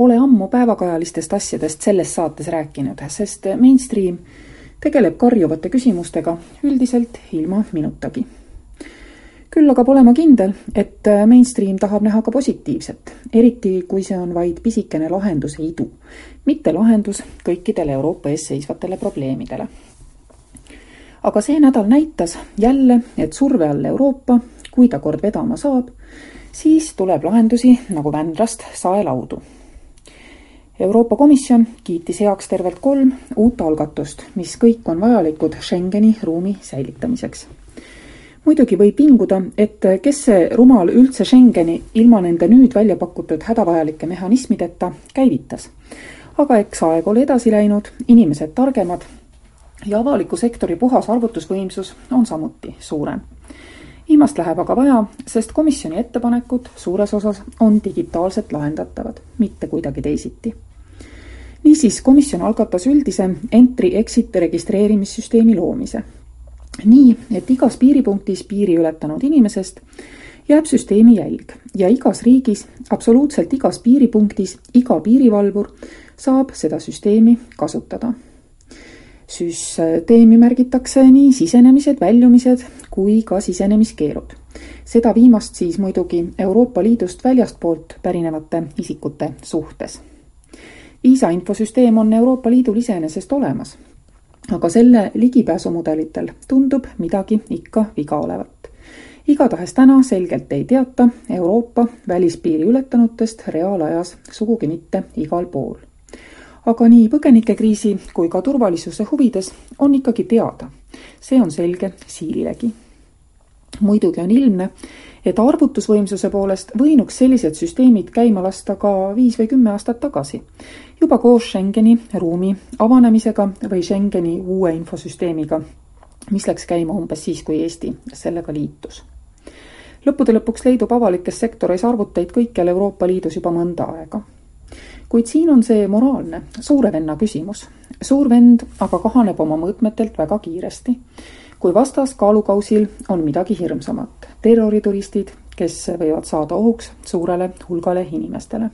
Pole ammu päevakajalistest asjadest selles saates rääkinud, sest mainstream tegeleb karjuvate küsimustega üldiselt ilma minutagi. küll aga pole ma kindel, et mainstream tahab näha ka positiivset, eriti kui see on vaid pisikene lahenduse idu, mitte lahendus kõikidele Euroopa ees seisvatele probleemidele. aga see nädal näitas jälle, et surve all Euroopa, kui ta kord vedama saab, siis tuleb lahendusi nagu Vändrast saelaudu Euroopa Komisjon kiitis heaks tervelt kolm uut algatust, mis kõik on vajalikud Schengeni ruumi säilitamiseks. muidugi võib pinguda, et kes see rumal üldse Schengeni ilma nende nüüd välja pakutud hädavajalike mehhanismideta käivitas. aga eks aeg ole edasi läinud, inimesed targemad ja avaliku sektori puhas arvutusvõimsus on samuti suurem viimast läheb aga vaja, sest komisjoni ettepanekud suures osas on digitaalselt lahendatavad, mitte kuidagi teisiti niisiis, komisjon algatas üldise entry-exit registreerimissüsteemi loomise. nii, et igas piiripunktis piiri ületanud inimesest jääb süsteemi jälg ja igas riigis, absoluutselt igas piiripunktis, iga piirivalvur saab seda süsteemi kasutada. süsteemi märgitakse nii sisenemised, väljumised kui ka sisenemiskeelud. seda viimast siis muidugi Euroopa Liidust väljastpoolt pärinevate isikute suhtes viisa infosüsteem on Euroopa Liidul iseenesest olemas. aga selle ligipääsumudelitel tundub midagi ikka viga olevat. igatahes täna selgelt ei teata Euroopa välispiiri ületanutest reaalajas sugugi mitte igal pool. aga nii põgenikekriisi kui ka turvalisuse huvides on ikkagi teada, see on selge siililegi. muidugi on ilmne, et arvutusvõimsuse poolest võinuks sellised süsteemid käima lasta ka viis või kümme aastat tagasi, juba koos Schengeni ruumi avanemisega või Schengeni uue infosüsteemiga, mis läks käima umbes siis, kui Eesti sellega liitus. lõppude lõpuks leidub avalikes sektoris arvuteid kõikjal Euroopa Liidus juba mõnda aega. kuid siin on see moraalne, suure venna küsimus. suur vend aga kahaneb oma mõõtmetelt väga kiiresti kui vastas kaalukausil on midagi hirmsamat, terrorituristid, kes võivad saada ohuks suurele hulgale inimestele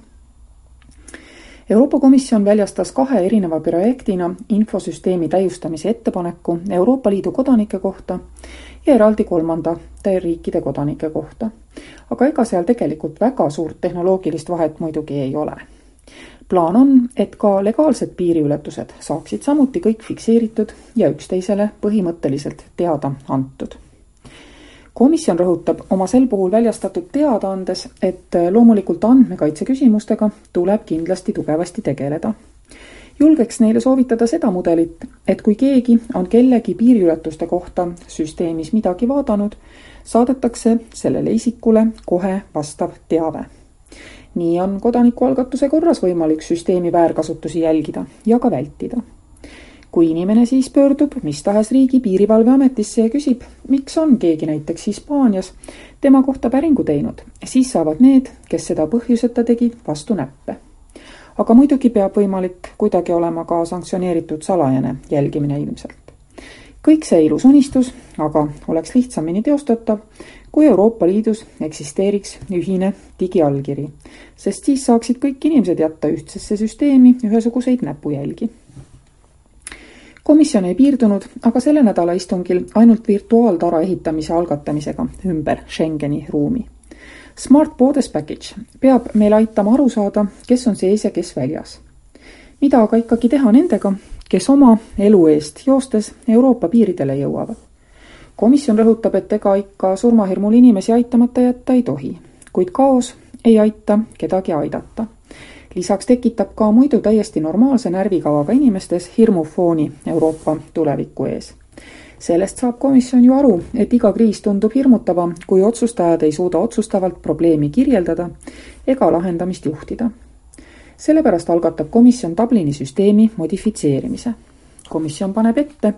Euroopa Komisjon väljastas kahe erineva projektina infosüsteemi täiustamise ettepaneku Euroopa Liidu kodanike kohta ja eraldi kolmandate riikide kodanike kohta. aga ega seal tegelikult väga suurt tehnoloogilist vahet muidugi ei ole. plaan on, et ka legaalsed piiriületused saaksid samuti kõik fikseeritud ja üksteisele põhimõtteliselt teada antud komisjon rõhutab oma sel puhul väljastatud teadaandes, et loomulikult andmekaitse küsimustega tuleb kindlasti tugevasti tegeleda. julgeks neile soovitada seda mudelit, et kui keegi on kellegi piiriületuste kohta süsteemis midagi vaadanud, saadetakse sellele isikule kohe vastav teave. nii on kodanikualgatuse korras võimalik süsteemi väärkasutusi jälgida ja ka vältida kui inimene siis pöördub mis tahes riigi piirivalveametisse ja küsib, miks on keegi näiteks Hispaanias tema kohta päringu teinud, siis saavad need, kes seda põhjuseta tegid, vastu näppe. aga muidugi peab võimalik kuidagi olema ka sanktsioneeritud salajane jälgimine ilmselt. kõik see ilus unistus aga oleks lihtsamini teostatav, kui Euroopa Liidus eksisteeriks ühine digiallkiri, sest siis saaksid kõik inimesed jätta ühtsesse süsteemi ühesuguseid näpujälgi komisjon ei piirdunud aga selle nädala istungil ainult virtuaaltara ehitamise algatamisega ümber Schengeni ruumi. Smart Borders Package peab meil aitama aru saada, kes on sees ja kes väljas. mida aga ikkagi teha nendega, kes oma elu eest joostes Euroopa piiridele jõuavad? komisjon rõhutab, et ega ikka surmahirmul inimesi aitamata jätta ei tohi, kuid kaos ei aita kedagi aidata lisaks tekitab ka muidu täiesti normaalse närvikavaga inimestes hirmufooni Euroopa tuleviku ees. sellest saab komisjon ju aru, et iga kriis tundub hirmutavam, kui otsustajad ei suuda otsustavalt probleemi kirjeldada ega lahendamist juhtida. sellepärast algatab komisjon Dublini süsteemi modifitseerimise. komisjon paneb ette,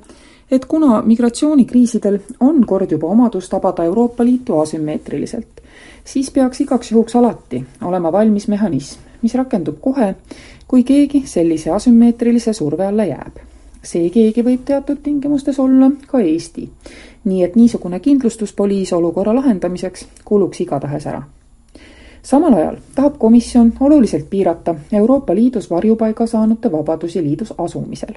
et kuna migratsioonikriisidel on kord juba omadus tabada Euroopa Liitu asümmeetriliselt, siis peaks igaks juhuks alati olema valmis mehhanism, mis rakendub kohe, kui keegi sellise asümmeetrilise surve alla jääb. see keegi võib teatud tingimustes olla ka Eesti. nii et niisugune kindlustuspoliis olukorra lahendamiseks kuluks igatahes ära samal ajal tahab komisjon oluliselt piirata Euroopa Liidus varjupaiga saanute vabadusi liidus asumisel.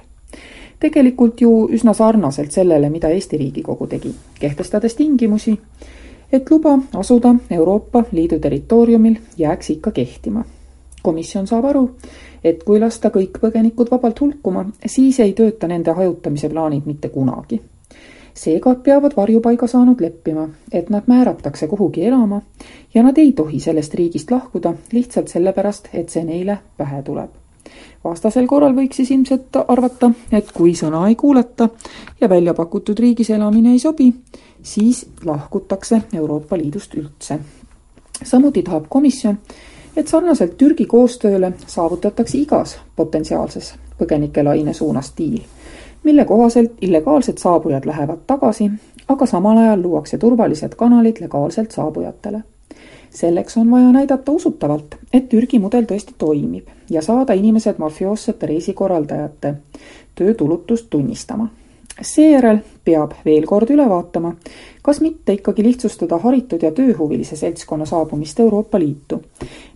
tegelikult ju üsna sarnaselt sellele, mida Eesti Riigikogu tegi, kehtestades tingimusi, et luba asuda Euroopa Liidu territooriumil jääks ikka kehtima. Komisjon saab aru, et kui lasta kõik põgenikud vabalt hulkuma, siis ei tööta nende hajutamise plaanid mitte kunagi seega peavad varjupaiga saanud leppima, et nad määratakse kuhugi elama ja nad ei tohi sellest riigist lahkuda lihtsalt sellepärast, et see neile pähe tuleb. vastasel korral võiks siis ilmselt arvata, et kui sõna ei kuulata ja välja pakutud riigis elamine ei sobi, siis lahkutakse Euroopa Liidust üldse. samuti tahab komisjon, et sarnaselt Türgi koostööle saavutatakse igas potentsiaalses põgenikelaine suunas diil mille kohaselt illegaalsed saabujad lähevad tagasi, aga samal ajal luuakse turvalised kanalid legaalselt saabujatele. selleks on vaja näidata usutavalt, et Türgi mudel tõesti toimib ja saada inimesed mafioossete reisikorraldajate töötulutust tunnistama. seejärel peab veel kord üle vaatama, kas mitte ikkagi lihtsustada haritud ja tööhuvilise seltskonna saabumist Euroopa Liitu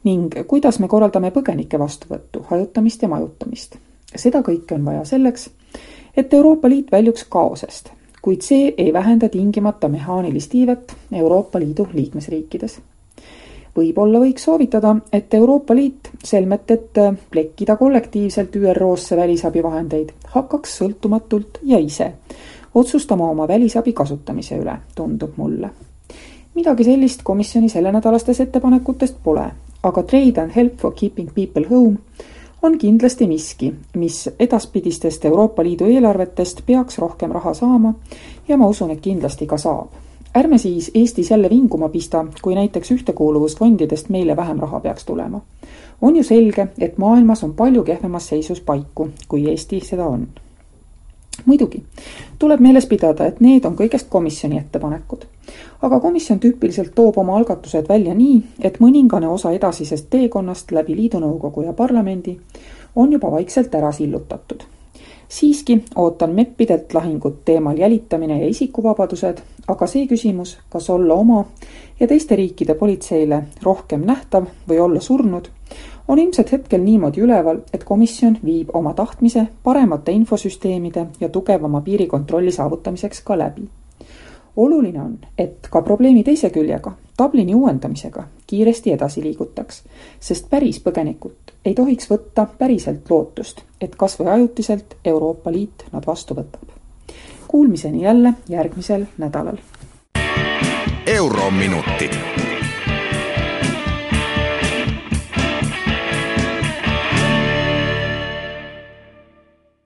ning kuidas me korraldame põgenike vastuvõttu, hajutamist ja majutamist. seda kõike on vaja selleks, et Euroopa Liit väljuks kaosest, kuid see ei vähenda tingimata mehaanilist iivet Euroopa Liidu liikmesriikides. võib-olla võiks soovitada, et Euroopa Liit, selmet et plekkida kollektiivselt ÜRO-sse välisabivahendeid, hakkaks sõltumatult ja ise otsustama oma välisabi kasutamise üle, tundub mulle. midagi sellist komisjoni sellenädalastes ettepanekutest pole, aga Trade and Help for Keeping People Home on kindlasti miski, mis edaspidistest Euroopa Liidu eelarvetest peaks rohkem raha saama ja ma usun, et kindlasti ka saab. ärme siis Eestis jälle vinguma pista, kui näiteks ühtekuuluvusfondidest meile vähem raha peaks tulema. on ju selge, et maailmas on palju kehvemas seisus paiku, kui Eesti seda on muidugi, tuleb meeles pidada, et need on kõigest komisjoni ettepanekud. aga komisjon tüüpiliselt toob oma algatused välja nii, et mõningane osa edasisest teekonnast läbi liidu nõukogu ja parlamendi on juba vaikselt ära sillutatud. siiski ootan MEP-idelt lahingut teemal jälitamine ja isikuvabadused, aga see küsimus, kas olla oma ja teiste riikide politseile rohkem nähtav või olla surnud, on ilmselt hetkel niimoodi üleval, et komisjon viib oma tahtmise paremate infosüsteemide ja tugevama piirikontrolli saavutamiseks ka läbi. oluline on, et ka probleemi teise küljega, Dublini uuendamisega, kiiresti edasi liigutaks, sest päris põgenikult ei tohiks võtta päriselt lootust, et kas või ajutiselt Euroopa Liit nad vastu võtab. Kuulmiseni jälle järgmisel nädalal. eurominutid